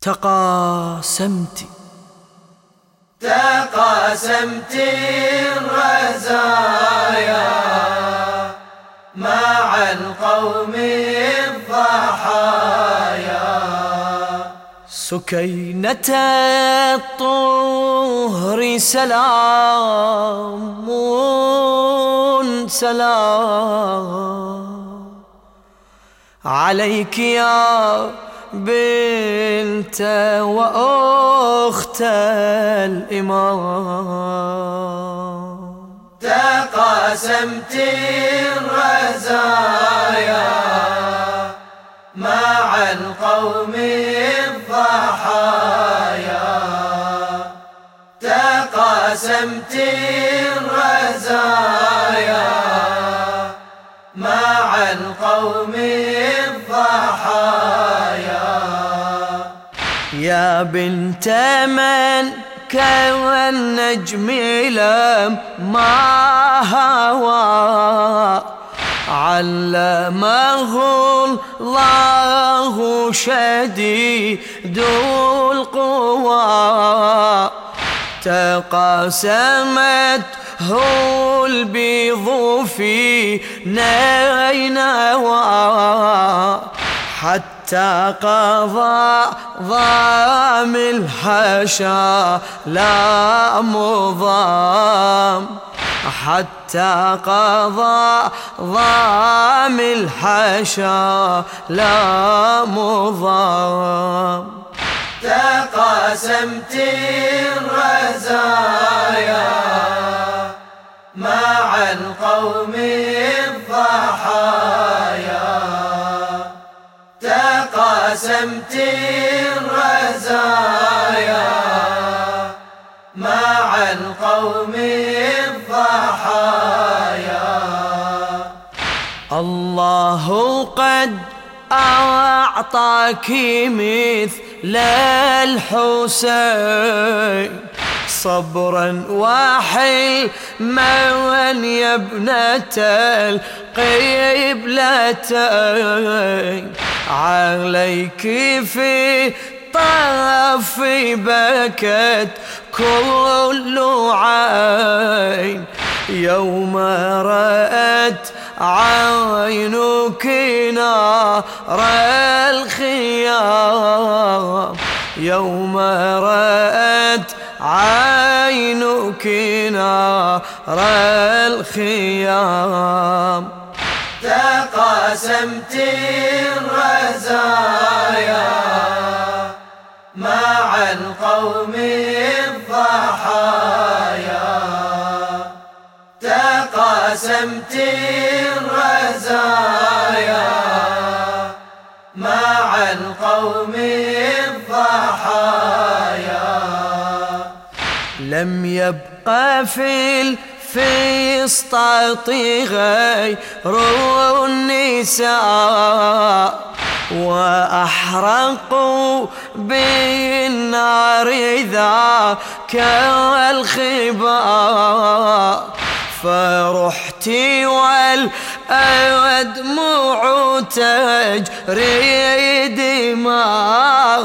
تقاسمت. تقاسمت الرزايا مع القوم الضحايا. سكينة الطهر سلام سلام. عليك يا بنت وأخت الإمام. تقاسمت الرزايا مع القوم الضحايا. تقاسمت الرزايا يا بنت من كان نجم لم ما هوى. علمه الله شديد القوى. تقاسمت هو البيض في نينوى. حتى حتى قضى ضام الحشا لا مضام. حتى قضى ضام الحشا لا مضام. تقاسمت الرزايا مع القوم قسمت الرزايا مع القوم الضحايا. الله قد أعطاك مثل الحسين صبرا وحلما يا ابنة القبلتين عليك في طرف بكت كل عين. يوم رأت عينك نار الخيام. يوم رأت عينك نار الخيام. تقاسمت الرزايا مع القوم الضحايا. تقاسمت الرزايا مع القوم الضحايا. لم يبقى في في اسطاط غير النساء وأحرقوا بالنار ذاك الخباء. فرحت والأدمع تجري دماء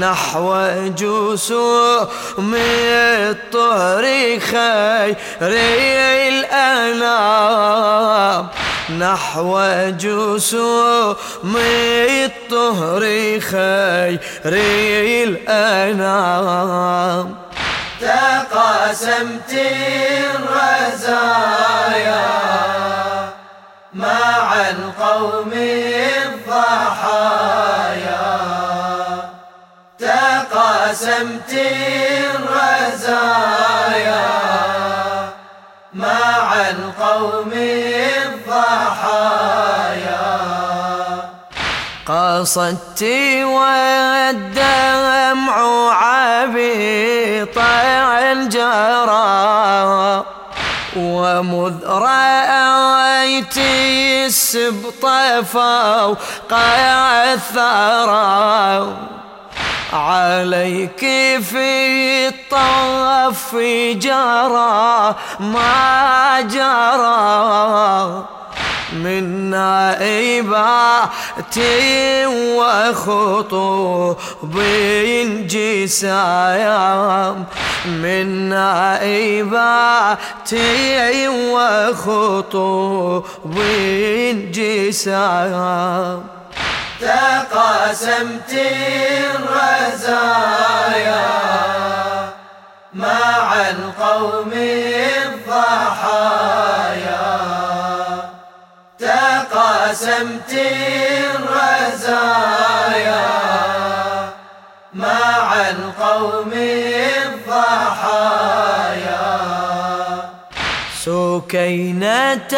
نحو جسوم الطهر خير الأنام نحو جسوم الطهر خير الأنام تقاسمت الرزايا. مع القوم الضحايا. تقاسمت الرزايا. مع القوم الضحايا. قصدت والدمع عبيط الجرى. ومذ رأيت السبط فوق الثرى. عليك في الطف جرى ما جرى. من نائبات وخطوب جسام. من نائبات وخطوب جسام. تقاسمت الرزايا مع القوم تقاسمت الرزايا مع القوم الضحايا. سكينة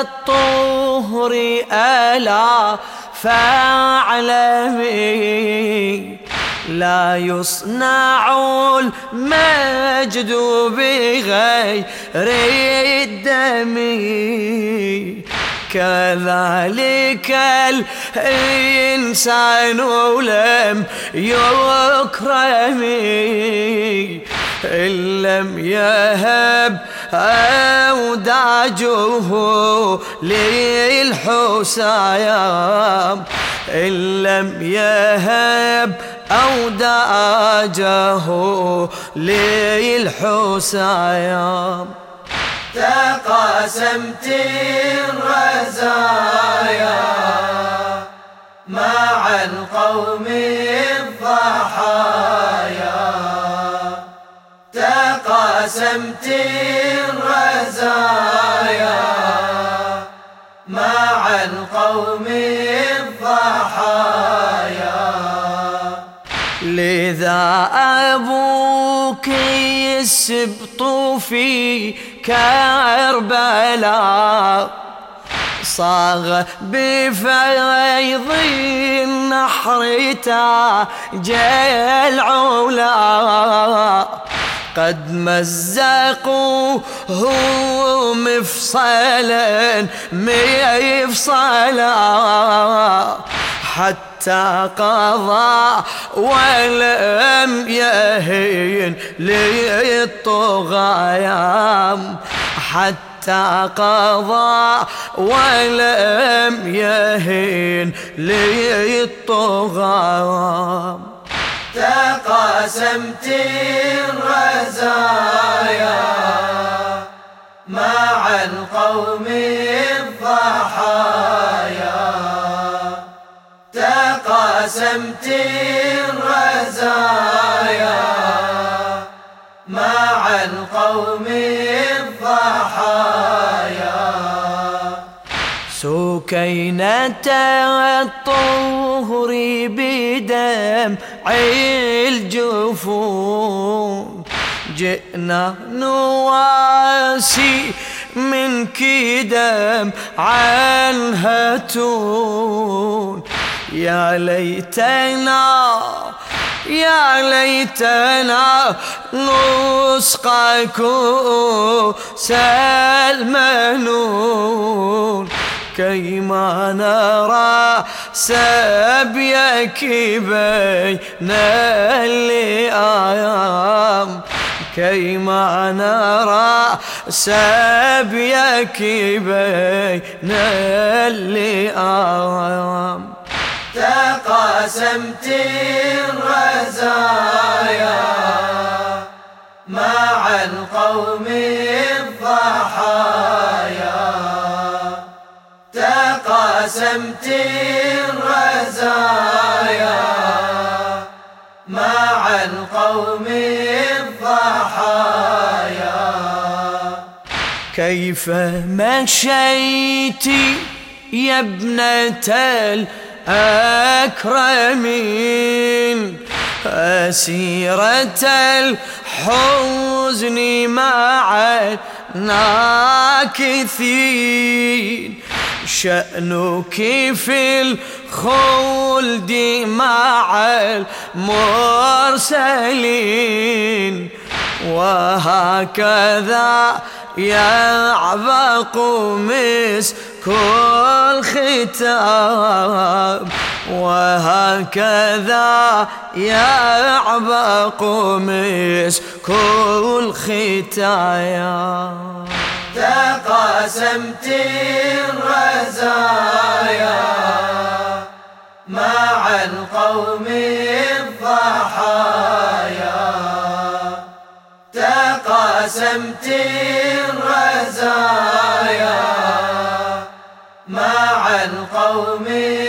الطهر ألا فاعلمي لا يصنع المجد بغير الدم. كذلك الإنسان لم يكرم إن لم يهب أوداجه للحسام إن لم يهب أوداجه للحسام. تقاسمت الرزايا مع القوم الضحايا. تقاسمت الرزايا مع القوم الضحايا. لذا أبوك السبط في كربلاء صاغ بفيض النحر تاج العلا قد مزقوه مفصلا مفصلا. حتى قضى ولم يهين للطغيان. حتى قضى ولم يهين للطغيان. تقاسمت الرزايا مع القوم تقاسمت الرزايا مع القوم الضحايا. سكينة الطهر بدمع الجفون. جئنا نواسي من كدم عنها تون. يا ليتنا يا ليتنا نسقى كؤوس المنون كيما نرى سبيك بين اللئام كيما نرى سبيك بين اللئام تقاسمت الرزايا مع القوم الضحايا. تقاسمت الرزايا مع القوم الضحايا. كيف مشيت يا ابنة الأكرمين أسيرة الحزن مع الناكثين. شأنك في الخلد مع المرسلين. وهكذا يعبق مسك الختام وهكذا يعبق مسك الختام تقاسمت الرزايا مع القوم الضحايا. تقاسمت الرزايا Palmeiras.